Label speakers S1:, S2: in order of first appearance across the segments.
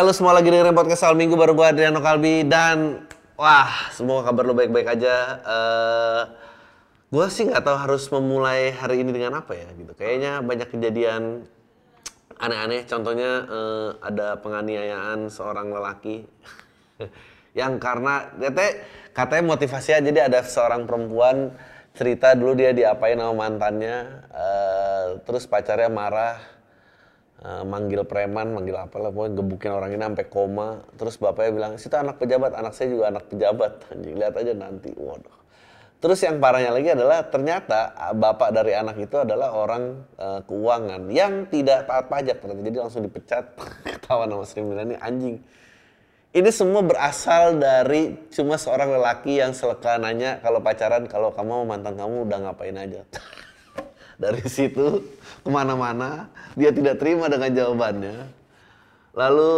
S1: Halo semua lagi dengerin podcast Al Minggu baru gue Adriano Kalbi dan wah semoga kabar lo baik-baik aja. Uh, gue sih nggak tahu harus memulai hari ini dengan apa ya gitu. Kayaknya banyak kejadian aneh-aneh. Contohnya uh, ada penganiayaan seorang lelaki yang karena katanya, katanya motivasinya jadi ada seorang perempuan cerita dulu dia diapain sama mantannya, uh, terus pacarnya marah uh, manggil preman, manggil apa lah, pokoknya gebukin orang ini sampai koma. Terus bapaknya bilang, situ anak pejabat, anak saya juga anak pejabat. Anjing, lihat aja nanti. Waduh. Terus yang parahnya lagi adalah ternyata bapak dari anak itu adalah orang uh, keuangan yang tidak taat pajak ternyata. Jadi langsung dipecat. Ketawa nama Sri ini anjing. Ini semua berasal dari cuma seorang lelaki yang seleka nanya kalau pacaran, kalau kamu mantan kamu udah ngapain aja. dari situ ke mana-mana. Dia tidak terima dengan jawabannya. Lalu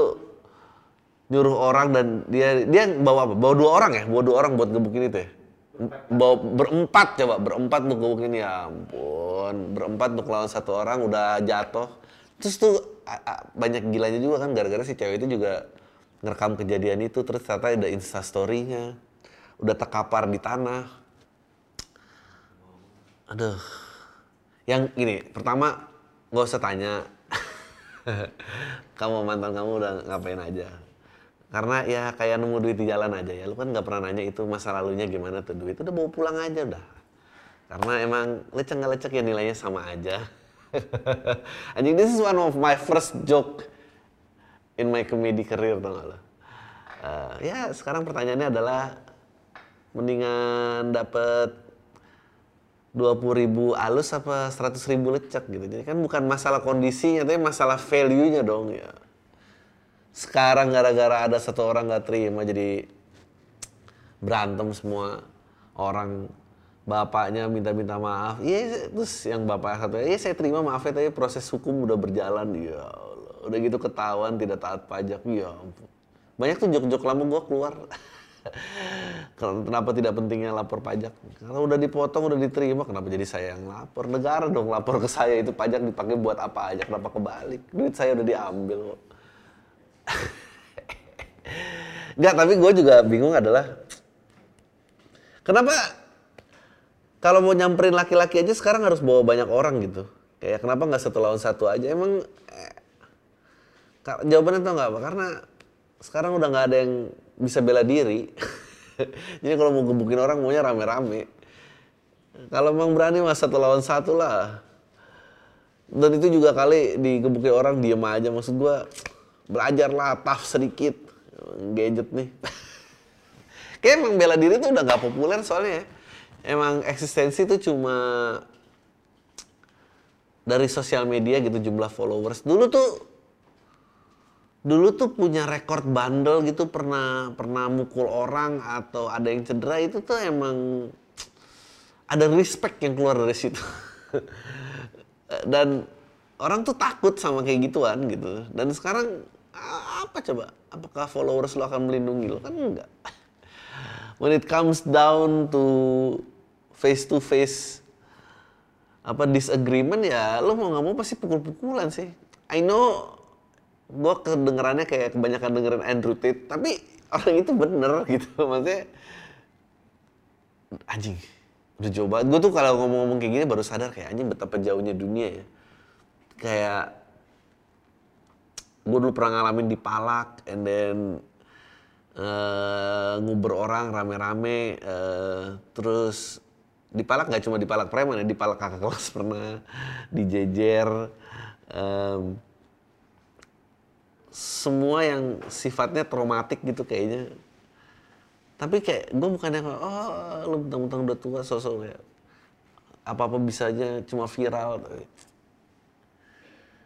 S1: nyuruh orang dan dia dia bawa apa? Bawa dua orang ya? Bawa dua orang buat gebukin itu ya? Bawa berempat coba berempat untuk gebukin. Ya ampun berempat untuk lawan satu orang udah jatuh. Terus tuh banyak gilanya juga kan gara-gara si cewek itu juga ngerekam kejadian itu terus ternyata ada instastorynya udah terkapar di tanah. Aduh yang gini, pertama gak usah tanya. kamu mantan kamu udah ngapain aja. Karena ya kayak nemu duit di jalan aja ya. Lu kan gak pernah nanya itu masa lalunya gimana tuh duit. Udah bawa pulang aja udah. Karena emang lecek gak lecek ya nilainya sama aja. Anjing, this is one of my first joke in my comedy career tau gak lo? Uh, ya sekarang pertanyaannya adalah mendingan dapet dua puluh ribu alus apa seratus ribu lecek gitu. Jadi kan bukan masalah kondisinya, tapi masalah value-nya dong ya. Sekarang gara-gara ada satu orang nggak terima jadi berantem semua orang bapaknya minta-minta maaf. Iya, terus yang bapak satu, iya saya terima maafnya tapi proses hukum udah berjalan. Ya udah gitu ketahuan tidak taat pajak. Ya ampun. Banyak tuh jok-jok lama gua keluar. kenapa tidak pentingnya lapor pajak? Kalau udah dipotong, udah diterima, kenapa jadi saya yang lapor? Negara dong lapor ke saya itu pajak dipakai buat apa aja? Kenapa kebalik? Duit saya udah diambil. Enggak, tapi gue juga bingung adalah kenapa kalau mau nyamperin laki-laki aja sekarang harus bawa banyak orang gitu. Kayak kenapa nggak satu lawan satu aja? Emang eh, jawabannya tau nggak apa? Karena sekarang udah nggak ada yang bisa bela diri. Jadi kalau mau gebukin orang maunya rame-rame. Kalau memang berani mas satu lawan satu lah. Dan itu juga kali digebukin orang diem aja. Maksud gua belajarlah tough sedikit. Gadget nih. Kayak emang bela diri tuh udah gak populer soalnya ya. Emang eksistensi tuh cuma dari sosial media gitu jumlah followers. Dulu tuh dulu tuh punya rekor bandel gitu pernah pernah mukul orang atau ada yang cedera itu tuh emang ada respect yang keluar dari situ. Dan orang tuh takut sama kayak gituan gitu. Dan sekarang apa coba? Apakah followers lo akan melindungi lo? Kan enggak. When it comes down to face to face apa disagreement ya lo mau nggak mau pasti pukul-pukulan sih. I know gue kedengerannya kayak kebanyakan dengerin Andrew Tate tapi orang itu bener gitu. Maksudnya anjing udah banget. Gue tuh kalau ngomong-ngomong kayak gini baru sadar kayak anjing betapa jauhnya dunia ya. Kayak gue dulu pernah ngalamin di Palak and then uh, nguber orang rame-rame uh, terus di Palak nggak cuma di Palak preman ya di Palak kakak kelas pernah di jejer um, semua yang sifatnya traumatik gitu kayaknya. Tapi kayak gue bukannya oh lu mentang-mentang udah tua sosok ya apa apa bisa aja cuma viral.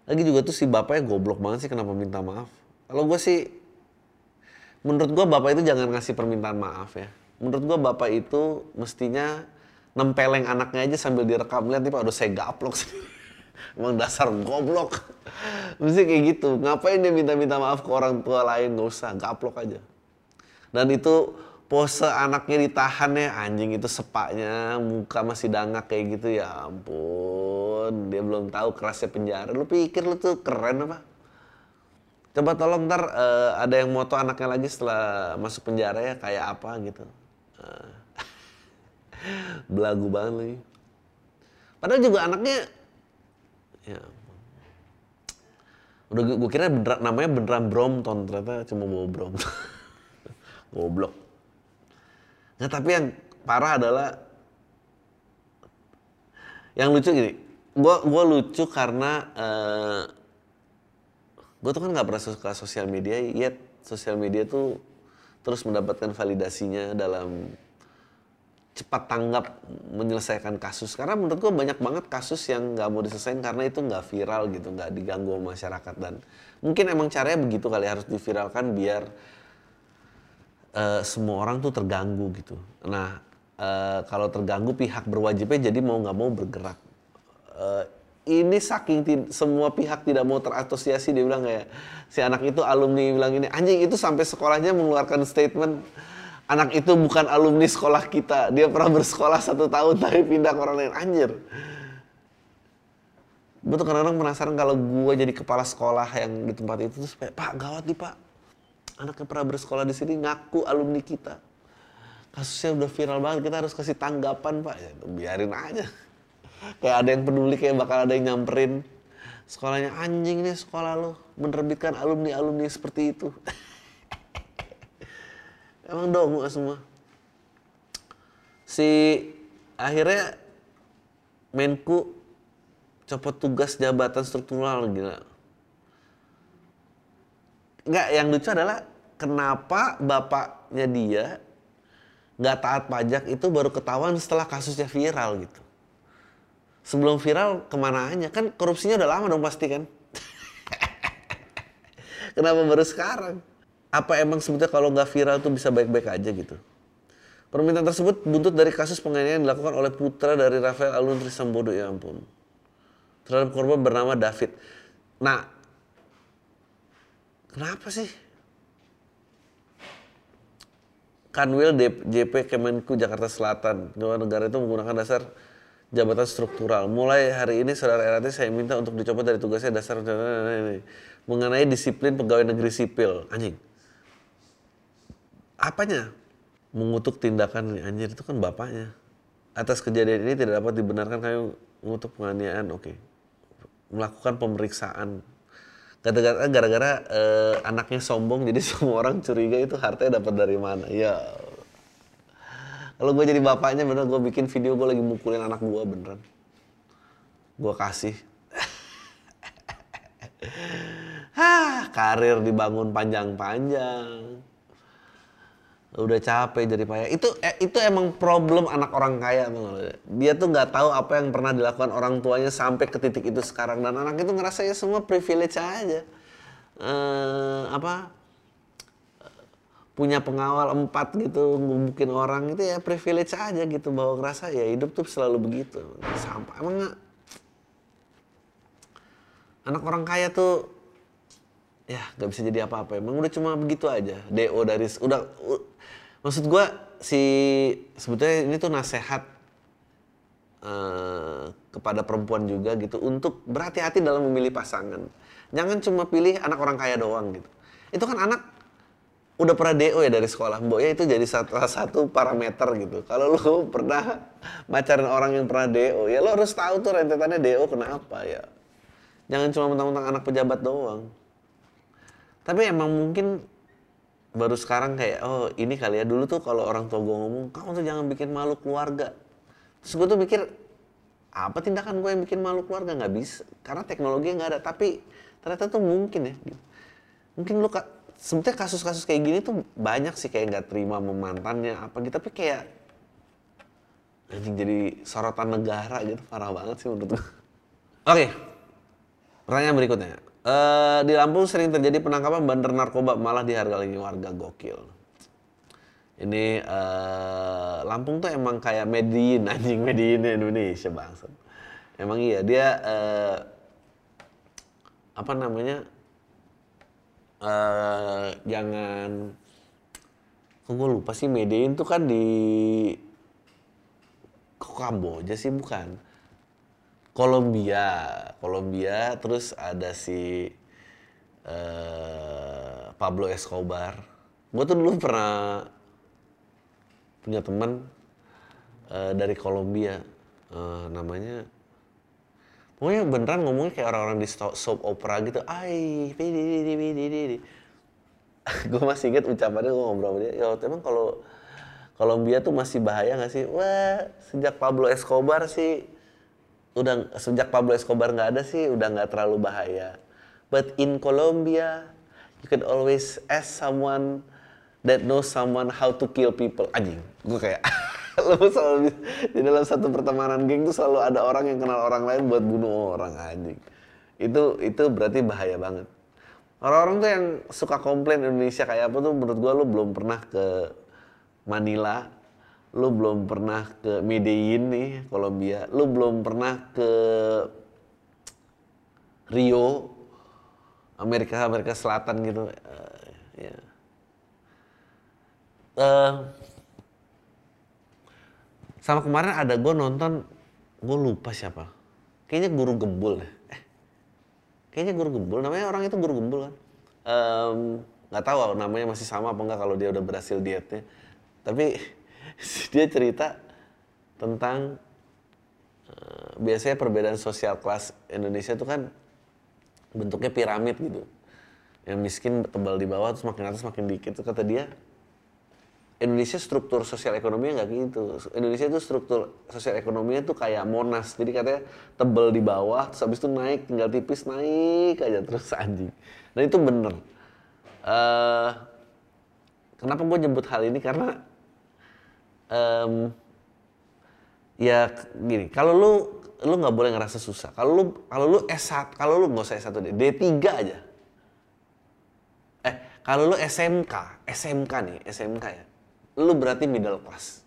S1: Lagi juga tuh si bapaknya goblok banget sih kenapa minta maaf. Kalau gue sih menurut gue bapak itu jangan ngasih permintaan maaf ya. Menurut gue bapak itu mestinya nempeleng anaknya aja sambil direkam lihat nih pak udah saya gaplok sih Emang dasar goblok. Mesti kayak gitu. Ngapain dia minta-minta maaf ke orang tua lain? Gak usah, gaplok aja. Dan itu pose anaknya ditahan ya, anjing itu sepaknya, muka masih dangak kayak gitu ya ampun. Dia belum tahu kerasnya penjara. Lu pikir lu tuh keren apa? Coba tolong ntar eh, ada yang moto anaknya lagi setelah masuk penjara ya kayak apa gitu. Eh, belagu banget lagi. Padahal juga anaknya ya udah gue kira beneran, namanya beneran Brompton ternyata cuma bawa Brompton. Goblok. Nah tapi yang parah adalah yang lucu gini. Gua gua lucu karena eh, gue tuh kan nggak pernah suka sosial media, yet sosial media tuh terus mendapatkan validasinya dalam cepat tanggap menyelesaikan kasus. Karena menurut gue banyak banget kasus yang nggak mau diselesaikan karena itu nggak viral gitu, nggak diganggu masyarakat dan mungkin emang caranya begitu kali harus diviralkan biar eh, semua orang tuh terganggu gitu. Nah eh, kalau terganggu pihak berwajibnya jadi mau nggak mau bergerak. Eh, ini saking semua pihak tidak mau terasosiasi dia bilang kayak si anak itu alumni bilang ini anjing itu sampai sekolahnya mengeluarkan statement anak itu bukan alumni sekolah kita. Dia pernah bersekolah satu tahun tapi pindah ke orang lain. Anjir. Gue tuh kadang-kadang penasaran kalau gue jadi kepala sekolah yang di tempat itu terus kayak pak gawat nih pak. Anaknya pernah bersekolah di sini ngaku alumni kita. Kasusnya udah viral banget kita harus kasih tanggapan pak. Ya, biarin aja. Kayak ada yang peduli kayak bakal ada yang nyamperin. Sekolahnya anjing nih sekolah lo menerbitkan alumni alumni seperti itu emang dong semua si akhirnya Menku copot tugas jabatan struktural gila Enggak, yang lucu adalah kenapa bapaknya dia nggak taat pajak itu baru ketahuan setelah kasusnya viral gitu. Sebelum viral ke mana aja? Kan korupsinya udah lama dong pasti kan? Kenapa baru sekarang? Apa emang sebetulnya kalau nggak viral tuh bisa baik-baik aja gitu? Permintaan tersebut buntut dari kasus penganiayaan dilakukan oleh putra dari Rafael Alun Trisambodo, ya ampun. Terhadap korban bernama David. Nah, kenapa sih? Kanwil JP Kemenku Jakarta Selatan, Dewan Negara itu menggunakan dasar jabatan struktural. Mulai hari ini saudara RAT saya minta untuk dicopot dari tugasnya dasar mengenai disiplin pegawai negeri sipil. Anjing. Apanya? Mengutuk tindakan anjir itu kan bapaknya. Atas kejadian ini tidak dapat dibenarkan kami mengutuk penganiayaan. Oke. Melakukan pemeriksaan. Gara-gara gara-gara eh, anaknya sombong jadi semua orang curiga itu hartanya dapat dari mana. Ya. Kalau gue jadi bapaknya bener gue bikin video gue lagi mukulin anak gue beneran. Gue kasih. Hah, karir dibangun panjang-panjang. Udah capek jadi payah. Itu eh, itu emang problem anak orang kaya lo? Dia tuh nggak tahu apa yang pernah dilakukan orang tuanya sampai ke titik itu sekarang dan anak itu ngerasa ya semua privilege aja. Eh, apa punya pengawal empat gitu ngebukin orang itu ya privilege aja gitu bahwa ngerasa ya hidup tuh selalu begitu sampai emang nggak anak orang kaya tuh ya nggak bisa jadi apa-apa. Emang udah cuma begitu aja. Do dari udah u- maksud gua si sebetulnya ini tuh nasehat eh, kepada perempuan juga gitu untuk berhati-hati dalam memilih pasangan. Jangan cuma pilih anak orang kaya doang gitu. Itu kan anak udah pernah DO ya dari sekolah. Mbok ya itu jadi salah satu parameter gitu. Kalau lu pernah pacaran orang yang pernah DO ya lo harus tahu tuh rentetannya DO kenapa ya. Jangan cuma mentang-mentang anak pejabat doang tapi emang mungkin baru sekarang kayak oh ini kali ya. Dulu tuh kalau orang tua gue ngomong kamu tuh jangan bikin malu keluarga. Terus gue tuh mikir apa tindakan gue yang bikin malu keluarga? Nggak bisa karena teknologi nggak ada. Tapi ternyata tuh mungkin ya gitu. mungkin lu sebetulnya kasus-kasus kayak gini tuh banyak sih kayak nggak terima sama mantannya apa gitu. Tapi kayak anjing jadi sorotan negara gitu. Parah banget sih menurut gue oke Pertanyaan berikutnya. Eh, di Lampung sering terjadi penangkapan bandar narkoba malah dihargai warga gokil. Ini eh, Lampung tuh emang kayak Medin anjing Medin Indonesia bangsat. Emang iya dia eh, apa namanya eh jangan kok gue lupa sih Medin tuh kan di kok Kamboja sih bukan Kolombia, Kolombia, terus ada si eh, Pablo Escobar. Gue tuh dulu pernah punya teman eh, dari Kolombia, eh, namanya pokoknya beneran ngomongnya kayak orang-orang di soap opera gitu. Ai, gue masih inget ucapannya gue ngobrol sama dia. Ya emang kalau Kolombia tuh masih bahaya nggak sih? Wah, sejak Pablo Escobar sih udah sejak Pablo Escobar nggak ada sih udah nggak terlalu bahaya. But in Colombia, you can always ask someone that knows someone how to kill people. Anjing, gue kayak lu selalu di dalam satu pertemanan geng tuh selalu ada orang yang kenal orang lain buat bunuh orang anjing. Itu itu berarti bahaya banget. Orang-orang tuh yang suka komplain Indonesia kayak apa tuh menurut gua lu belum pernah ke Manila, lu belum pernah ke Medellin nih, Kolombia, lu belum pernah ke Rio, Amerika Amerika Selatan gitu. Eh, ya. Eh, sama kemarin ada gue nonton, gue lupa siapa. Kayaknya guru gembul deh. Eh, kayaknya guru gembul. Namanya orang itu guru gembul kan. Nggak tahu namanya masih sama apa enggak kalau dia udah berhasil dietnya. Tapi dia cerita tentang eh, biasanya perbedaan sosial kelas Indonesia itu kan bentuknya piramid gitu. Yang miskin tebal di bawah terus makin atas makin dikit. Itu kata dia Indonesia struktur sosial ekonominya nggak gitu. Indonesia itu struktur sosial ekonominya tuh kayak Monas. Jadi katanya tebel di bawah, terus habis itu naik, tinggal tipis naik aja terus anjing. Dan itu bener. Eh, kenapa gue nyebut hal ini? Karena em, ya gini, kalau lu lu nggak boleh ngerasa susah. Kalau lu kalau lu S1, kalau lu nggak usah S1 deh, D3 aja. Eh, kalau lu SMK, SMK nih, SMK ya. Lu berarti middle class.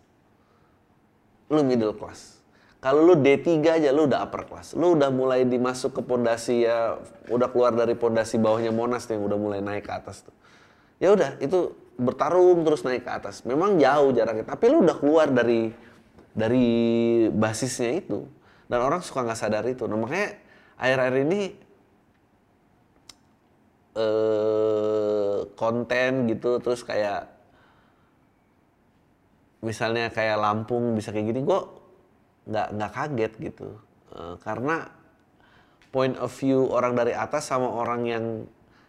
S1: Lu middle class. Kalau lu D3 aja lu udah upper class. Lu udah mulai dimasuk ke pondasi ya, udah keluar dari pondasi bawahnya Monas nih, udah mulai naik ke atas tuh. Ya udah, itu bertarung terus naik ke atas. Memang jauh jaraknya, tapi lu udah keluar dari dari basisnya itu. Dan orang suka nggak sadar itu. Nah, makanya akhir-akhir ini eh konten gitu terus kayak misalnya kayak Lampung bisa kayak gini gue nggak nggak kaget gitu Eh, karena point of view orang dari atas sama orang yang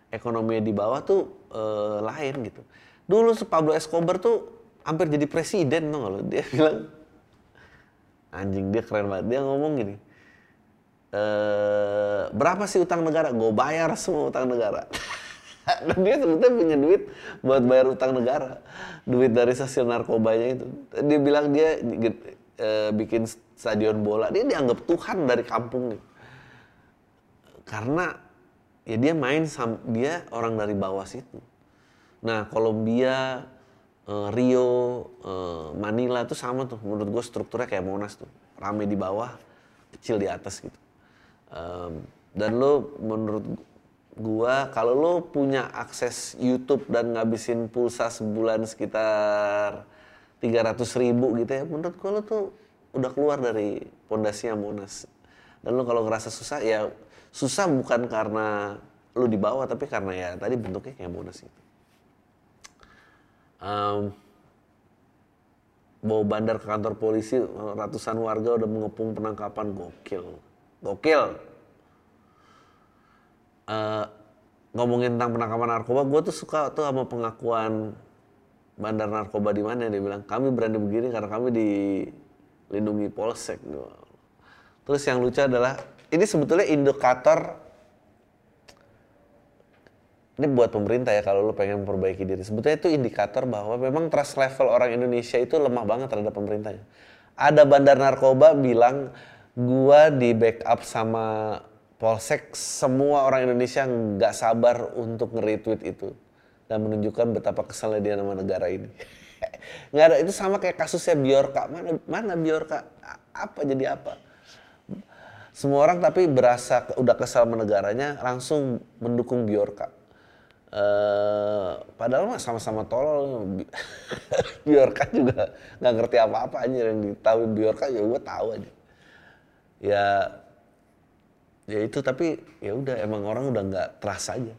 S1: ekonominya di bawah tuh eh, lain gitu dulu Pablo Escobar tuh hampir jadi presiden tuh lo dia bilang anjing dia keren banget dia ngomong gini eh berapa sih utang negara? Gue bayar semua utang negara. Dan dia sebetulnya punya duit buat bayar utang negara. Duit dari hasil narkobanya itu. Dia bilang dia eh, bikin stadion bola. Dia dianggap Tuhan dari kampungnya. Karena ya dia main dia orang dari bawah situ. Nah, Kolombia, eh, Rio, eh, Manila itu sama tuh. Menurut gue strukturnya kayak Monas tuh. Rame di bawah, kecil di atas gitu. Em, dan lo menurut gua kalau lo punya akses YouTube dan ngabisin pulsa sebulan sekitar 300 ribu gitu ya, menurut gua lo tuh udah keluar dari pondasinya Monas. Dan lo kalau ngerasa susah ya susah bukan karena lo di bawah tapi karena ya tadi bentuknya kayak Monas gitu. Em, bawa bandar ke kantor polisi ratusan warga udah mengepung penangkapan. Gokil. Gokil. Eh, ngomongin tentang penangkapan narkoba gue tuh suka tuh sama pengakuan bandar narkoba di mana dia bilang kami berani begini karena kami dilindungi polsek. Terus yang lucu adalah ini sebetulnya indikator ini buat pemerintah ya kalau lo pengen memperbaiki diri. Sebetulnya itu indikator bahwa memang trust level orang Indonesia itu lemah banget terhadap pemerintahnya. Ada bandar narkoba bilang gua di backup sama Polsek, semua orang Indonesia nggak sabar untuk nge-retweet itu dan menunjukkan betapa kesalnya dia nama negara ini. nggak ada itu sama kayak kasusnya Biorka. Mana mana Biorka? Apa jadi apa? Semua orang tapi berasa udah kesal sama negaranya langsung mendukung Biorka. Eh, padahal mah sama-sama tolol. Bi- Biorka juga nggak ngerti apa-apa aja yang ditahuin Biorka ya gue tahu aja. Ya ya itu tapi ya udah emang orang udah nggak trust aja.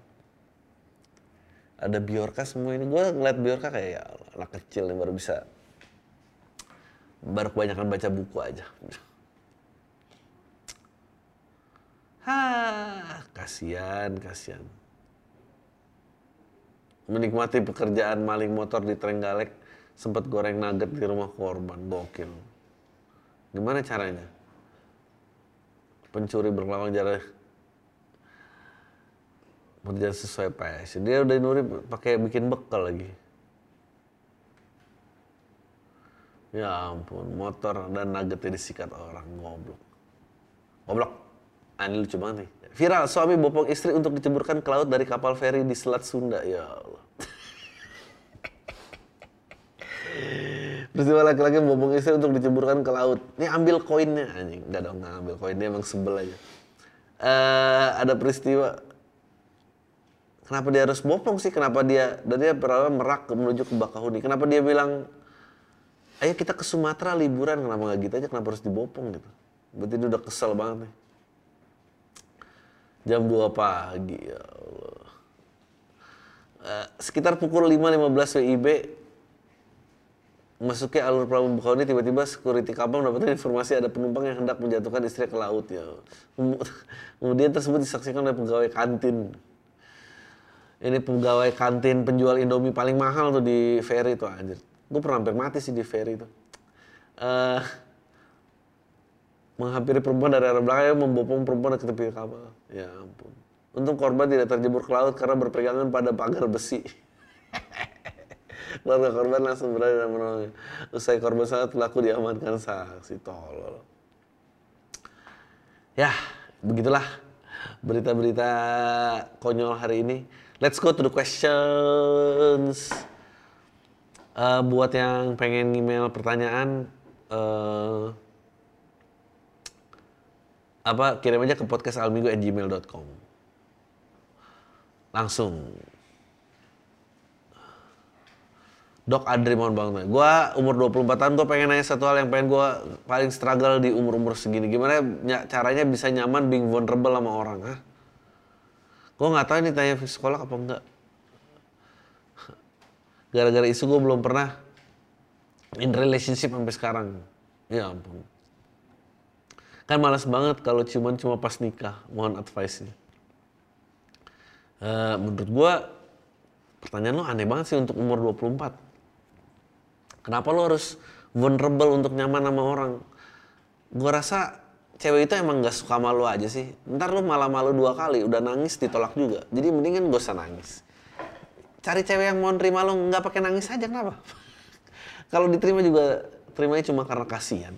S1: ada Biorka semua ini gue ngeliat Biorka kayak ya anak kecil yang baru bisa baru kebanyakan baca buku aja Hah, kasihan, kasihan. Menikmati pekerjaan maling motor di Trenggalek, sempat goreng nugget di rumah korban, gokil. Gimana caranya? Pencuri berkelawang jarak berjalan sesuai passion. Dia udah nuri pakai bikin bekal lagi. Ya ampun, motor dan nuggetnya disikat orang goblok. Goblok. Ah, ini lucu banget nih. Viral, suami bopong istri untuk diceburkan ke laut dari kapal feri di Selat Sunda. Ya Allah. Peristiwa laki-laki bopong istri untuk diceburkan ke laut. Ini ambil koinnya. Anjing, enggak dong, nggak ambil koinnya, emang sebel aja. Uh, ada peristiwa Kenapa dia harus bopong sih? Kenapa dia dan dia pernah merak menuju ke Bakahuni? Kenapa dia bilang, ayo kita ke Sumatera liburan? Kenapa nggak gitu aja? Kenapa harus dibopong gitu? Berarti dia udah kesel banget nih. Jam 2 pagi, ya Allah. Uh, sekitar pukul 5.15 WIB, masuknya alur pelabuhan Bakahuni tiba-tiba security kapal mendapatkan informasi ada penumpang yang hendak menjatuhkan istri ke laut ya. Kemudian tersebut disaksikan oleh pegawai kantin. Ini pegawai kantin penjual Indomie paling mahal tuh di ferry tuh anjir. Gue pernah hampir mati sih di ferry tuh. Uh, menghampiri perempuan dari arah belakang membopong perempuan ke tepi kapal. Ya ampun. Untung korban tidak terjebur ke laut karena berpegangan pada pagar besi. Keluarga korban langsung berada dan menolongnya. Usai korban saat pelaku diamankan saksi tolol. Ya, begitulah berita-berita konyol hari ini. Let's go to the questions. Uh, buat yang pengen email pertanyaan, uh, apa kirim aja ke podcastalminggu@gmail.com. Langsung. Dok Adri mohon banget. Gua umur 24 tahun gua pengen nanya satu hal yang pengen gua paling struggle di umur-umur segini. Gimana caranya bisa nyaman being vulnerable sama orang, ha? Gua nggak tahu ini tanya sekolah apa enggak. Gara-gara isu gue belum pernah in relationship sampai sekarang. Ya ampun. Kan malas banget kalau cuman cuma pas nikah. Mohon advice-nya. Uh, menurut gua pertanyaan lo aneh banget sih untuk umur 24. Kenapa lo harus vulnerable untuk nyaman sama orang? Gua rasa cewek itu emang gak suka malu aja sih. Ntar lo malah malu dua kali, udah nangis ditolak juga. Jadi mendingan gak usah nangis. Cari cewek yang mau nerima lo nggak pakai nangis aja kenapa? Kalau diterima juga terimanya cuma karena kasihan.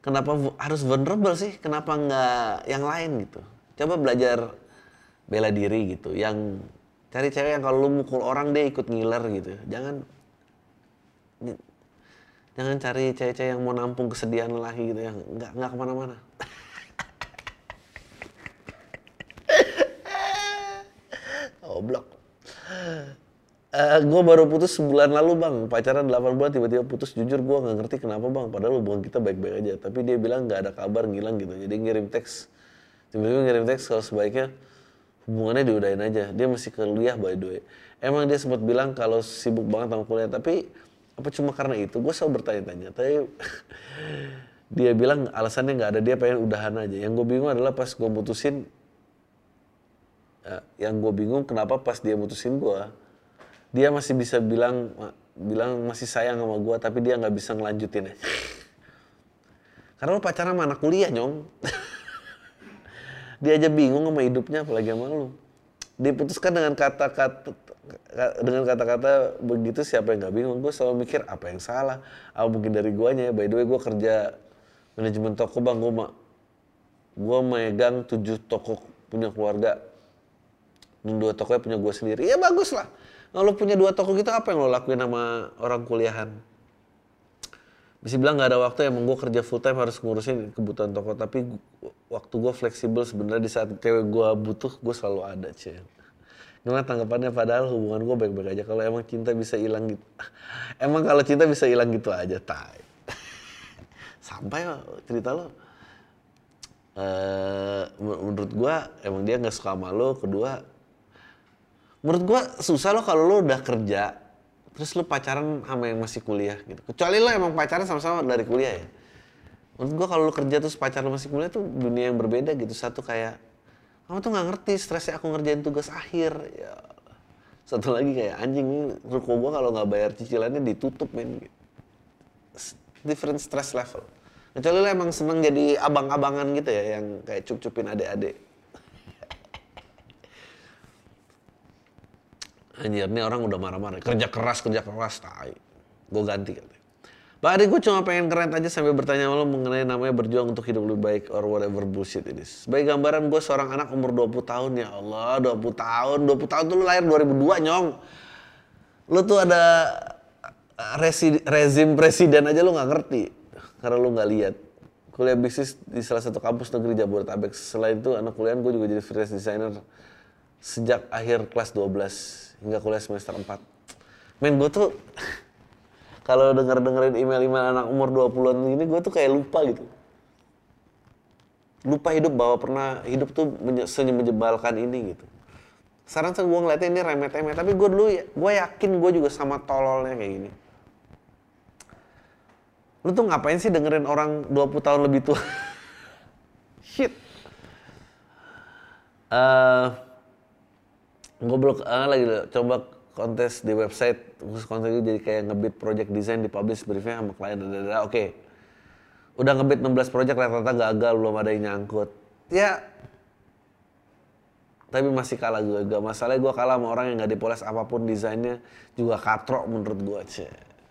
S1: Kenapa harus vulnerable sih? Kenapa nggak yang lain gitu? Coba belajar bela diri gitu. Yang cari cewek yang kalau lu mukul orang dia ikut ngiler gitu. Jangan jangan cari cewek-cewek yang mau nampung kesedihan lagi gitu yang nggak nggak ke mana-mana. Oblok. Uh, gue baru putus sebulan lalu bang, pacaran 8 bulan tiba-tiba putus. Jujur gue nggak ngerti kenapa bang, padahal hubungan kita baik-baik aja. Tapi dia bilang nggak ada kabar, ngilang gitu. Jadi ngirim teks, tiba-tiba ngirim teks kalau sebaiknya hubungannya diudahin aja. Dia masih kuliah by the way. Emang dia sempat bilang kalau sibuk banget sama kuliah, tapi apa cuma karena itu? Gue selalu bertanya-tanya. Tapi dia bilang alasannya nggak ada, dia pengen udahan aja. Yang gue bingung adalah pas gue mutusin, ya, yang gue bingung kenapa pas dia mutusin gue, dia masih bisa bilang bilang masih sayang sama gue tapi dia nggak bisa ngelanjutin ya. Karena lo pacaran sama anak kuliah nyong. dia aja bingung sama hidupnya apalagi sama lo. Diputuskan dengan kata-kata dengan kata-kata begitu siapa yang nggak bingung? Gue selalu mikir apa yang salah? Apa mungkin dari guanya? By the way gue kerja manajemen toko bang, gue ma gue megang tujuh toko punya keluarga. Dan dua tokonya punya gue sendiri. Ya bagus lah kalau punya dua toko gitu apa yang lo lakuin sama orang kuliahan? Bisa bilang nggak ada waktu emang gue kerja full time harus ngurusin kebutuhan toko tapi waktu gue fleksibel sebenarnya di saat cewek gue butuh gue selalu ada cie. Gimana tanggapannya padahal hubungan gue baik-baik aja kalau emang cinta bisa hilang gitu. Emang kalau cinta bisa hilang gitu aja, tai. Sampai cerita lo. Uh, menurut gue emang dia nggak suka sama lo, kedua menurut gua susah lo kalau lo udah kerja terus lo pacaran sama yang masih kuliah gitu. Kecuali lo emang pacaran sama-sama dari kuliah ya. Menurut gua kalau lo kerja terus pacar lo masih kuliah tuh dunia yang berbeda gitu. Satu kayak kamu tuh nggak ngerti stresnya aku ngerjain tugas akhir. Ya. Satu lagi kayak anjing ruko gua kalau nggak bayar cicilannya ditutup men. Different stress level. Kecuali lo emang seneng jadi abang-abangan gitu ya yang kayak cup-cupin adik-adik Anjir, ini orang udah marah-marah. Kerja keras, kerja keras, tai. Gue ganti katanya. Pak Adi, gue cuma pengen keren aja sambil bertanya lo mengenai namanya berjuang untuk hidup lebih baik or whatever bullshit it is. Sebagai gambaran gue seorang anak umur 20 tahun ya Allah, 20 tahun, 20 tahun tuh lo lahir 2002 nyong. Lo tuh ada resi, rezim presiden aja lo nggak ngerti karena lo nggak lihat. Kuliah bisnis di salah satu kampus negeri Jabodetabek. Selain itu anak kuliah gue juga jadi freelance designer sejak akhir kelas 12 hingga kuliah semester 4. Men gue tuh kalau denger dengerin email-email anak umur 20-an ini gue tuh kayak lupa gitu. Lupa hidup bahwa pernah hidup tuh menyebalkan ini gitu. Sekarang tuh gue ngeliatnya ini remeh-temeh, tapi gue dulu ya, gue yakin gue juga sama tololnya kayak gini. Lu tuh ngapain sih dengerin orang 20 tahun lebih tua? Shit. Uh, gue belum uh, lagi coba kontes di website khusus kontes itu jadi kayak ngebit project design di publish briefnya sama klien dan oke. Okay. udah ngebit 16 project rata-rata gagal belum ada yang nyangkut. Ya. Tapi masih kalah gue gak masalahnya gue kalah sama orang yang nggak dipoles apa pun desainnya juga katrok menurut gue cie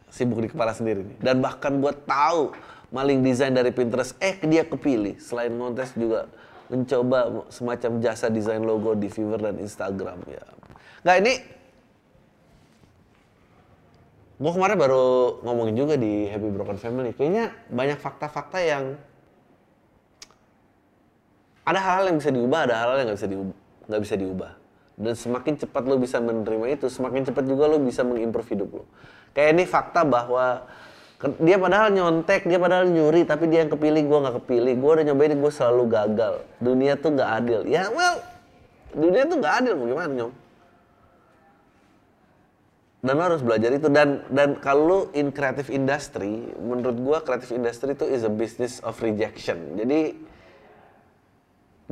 S1: sibuk di kepala sendiri nih. Dan bahkan gue tahu maling desain dari Pinterest eh dia kepilih. Selain kontes juga mencoba semacam jasa desain logo di Fiverr dan Instagram ya. Nggak ini gue kemarin baru ngomongin juga di Happy Broken Family. Kayaknya banyak fakta-fakta yang ada hal-hal yang bisa diubah, ada hal-hal yang nggak bisa diubah, nggak bisa diubah. Dan semakin cepat lo bisa menerima itu, semakin cepat juga lo bisa mengimprove hidup lo. Kayak ini fakta bahwa dia padahal nyontek, dia padahal nyuri, tapi dia yang kepilih, gue nggak kepilih. Gue udah nyobain, gue selalu gagal. Dunia tuh nggak adil. Ya, well, dunia tuh nggak adil. Gimana nyom? Dan lo harus belajar itu. Dan dan kalau in creative industry, menurut gue creative industry itu is a business of rejection. Jadi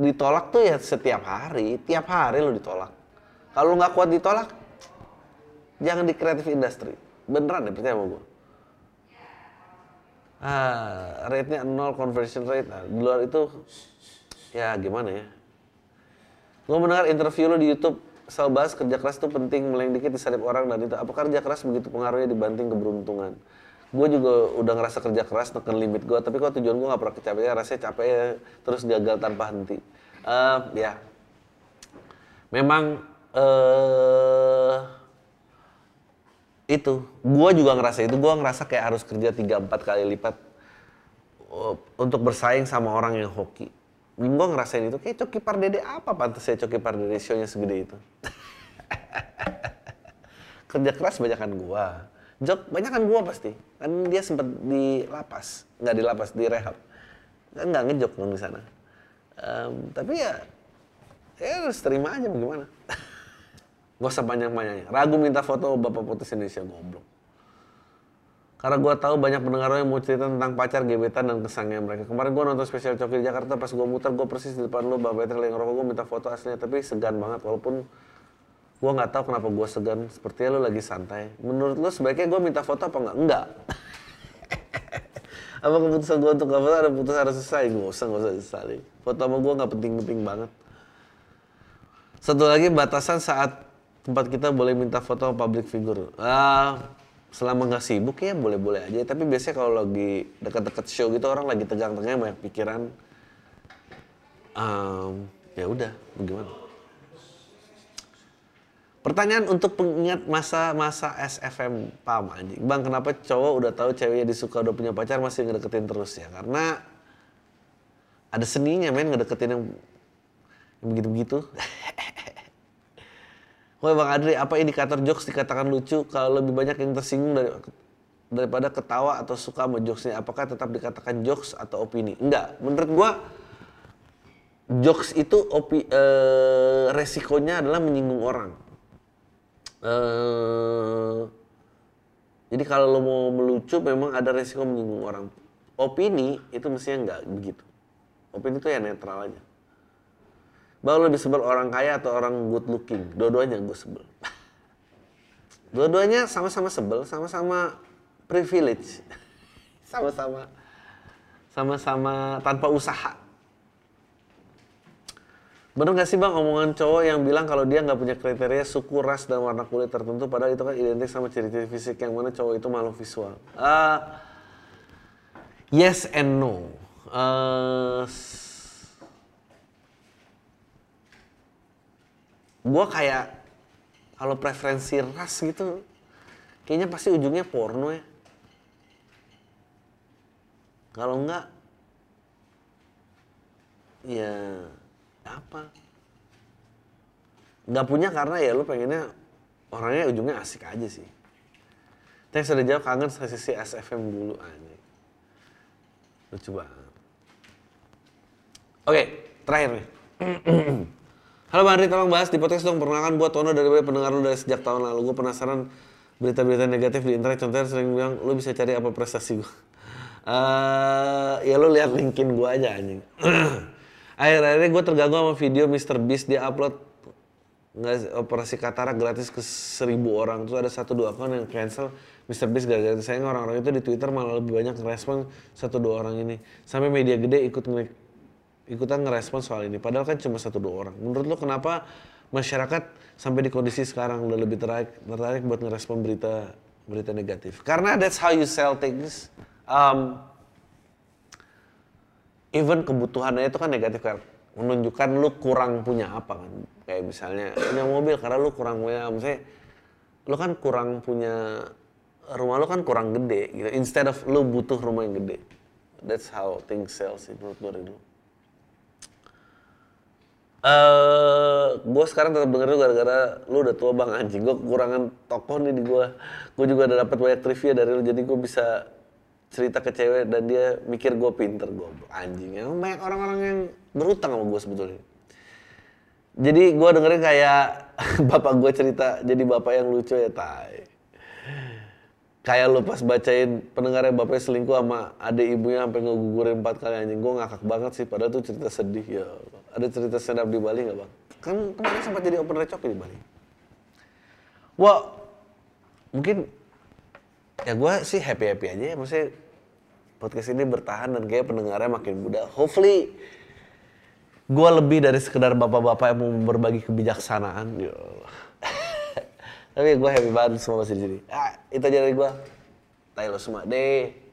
S1: ditolak tuh ya setiap hari, tiap hari lo ditolak. Kalau nggak kuat ditolak, jangan di creative industry. Beneran deh, percaya sama gue ah rate-nya nol conversion rate. Nah, di luar itu ya gimana ya? Gue mendengar interview lo di YouTube selalu bahas kerja keras itu penting meleng dikit disalip orang dan itu. Apakah kerja keras begitu pengaruhnya dibanding keberuntungan? Gue juga udah ngerasa kerja keras neken limit gue tapi kok tujuan gue gak pernah kecapean rasanya capek ya, terus gagal tanpa henti. Uh, ya. Memang uh, itu. Gue juga ngerasa itu. Gue ngerasa kayak harus kerja tiga empat kali lipat uh, untuk bersaing sama orang yang hoki. Gue ngerasain itu. Kayak Coki Pardede apa pantasnya Coki Pardede show-nya segede itu? Kerja keras banyakan gue jok banyakan gue pasti. Kan dia sempat di lapas. Nggak di lapas di rehab. Kan nggak ngejok dong di sana. Um, tapi ya ya harus terima aja bagaimana Gak usah banyak-banyaknya. Ragu minta foto Bapak Putus Indonesia goblok. Karena gue tahu banyak pendengar yang mau cerita tentang pacar, gebetan, dan kesangnya mereka. Kemarin gue nonton spesial Coki di Jakarta, pas gue muter, gue persis di depan lo, Bapak Peter lagi ngerokok, gue minta foto aslinya, tapi segan banget. Walaupun gue nggak tahu kenapa gue segan, sepertinya lo lagi santai. Menurut lo sebaiknya gue minta foto apa enggak? Enggak. apa keputusan gue untuk gak foto ada putus harus selesai? Gue usah, gak usah sesali. Foto sama gue nggak penting-penting banget. Satu lagi batasan saat tempat kita boleh minta foto public figure. Uh, selama nggak sibuk ya boleh-boleh aja. Tapi biasanya kalau lagi dekat-dekat show gitu orang lagi tegang-tegang banyak pikiran. Um, ya udah, bagaimana? Pertanyaan untuk pengingat masa-masa SFM pam anjing. Bang, kenapa cowok udah tahu ceweknya disuka udah punya pacar masih ngedeketin terus ya? Karena ada seninya men ngedeketin yang begitu-begitu. Woi Bang Adri, apa indikator jokes dikatakan lucu kalau lebih banyak yang tersinggung dari, daripada ketawa atau suka sama jokesnya? Apakah tetap dikatakan jokes atau opini? Enggak, menurut gua jokes itu opi, e, resikonya adalah menyinggung orang. eh jadi kalau lo mau melucu memang ada resiko menyinggung orang. Opini itu mestinya nggak begitu. Opini itu ya netral aja. Bahwa lebih sebel orang kaya atau orang good looking, dua-duanya gue sebel. Dua-duanya sama-sama sebel, sama-sama privilege. Sama-sama sama-sama tanpa usaha. Bener gak sih bang omongan cowok yang bilang kalau dia nggak punya kriteria suku, ras, dan warna kulit tertentu padahal itu kan identik sama ciri-ciri fisik yang mana cowok itu makhluk visual? Uh, yes and no. Uh, gue kayak kalau preferensi ras gitu kayaknya pasti ujungnya porno ya. Kalau enggak ya apa nggak punya karena ya lu pengennya orangnya ujungnya asik aja sih Thanks sudah jawab kangen sesi SFM dulu aja. Lucu banget. Oke, terakhir nih. Halo Bang Andri, tolong bahas di podcast dong. Perkenalkan buat Tono dari pendengar lu dari sejak tahun lalu. Gue penasaran berita-berita negatif di internet. Contohnya sering bilang, lu bisa cari apa prestasi gue. Uh, ya lu lihat linkin gue aja anjing. Akhir-akhir ini gue terganggu sama video Mr. Beast dia upload nggak operasi katarak gratis ke seribu orang terus ada satu dua akun yang cancel Mr. Beast gara-gara sayang orang-orang itu di Twitter malah lebih banyak ngerespon satu dua orang ini sampai media gede ikut nge ikutan ngerespon soal ini. Padahal kan cuma satu dua orang. Menurut lo kenapa masyarakat sampai di kondisi sekarang udah lebih tertarik tertarik buat ngerespon berita berita negatif? Karena that's how you sell things um, even kebutuhannya itu kan negatif kan menunjukkan lu kurang punya apa kan? Kayak misalnya punya mobil karena lu kurang punya misalnya lu kan kurang punya rumah lu kan kurang gede gitu. Instead of lu butuh rumah yang gede. That's how things sell sih menurut gue dulu Uh, gue sekarang tetap denger gara-gara lu udah tua bang. Anjing gue kekurangan tokoh nih di gue gue juga udah dapat banyak trivia dari lu jadi gue bisa cerita ke cewek dan dia mikir gue pinter gue anjing emang banyak orang-orang yang berutang sama gue sebetulnya. Jadi gue dengerin kayak bapak gue cerita jadi bapak yang lucu ya tay kayak lu pas bacain pendengarnya bapaknya selingkuh sama adik ibunya sampai ngegugurin empat kali. Anjing gue ngakak banget sih padahal tuh cerita sedih ya ada cerita stand up di Bali nggak bang? Kan kemarin sempat jadi open recok di Bali. Wah mungkin ya gue sih happy happy aja ya. Maksudnya podcast ini bertahan dan kayak pendengarnya makin muda. Hopefully gue lebih dari sekedar bapak-bapak yang mau berbagi kebijaksanaan. Ya tapi gue happy banget semua masih di sini. Ah, itu aja dari gue tayo semua deh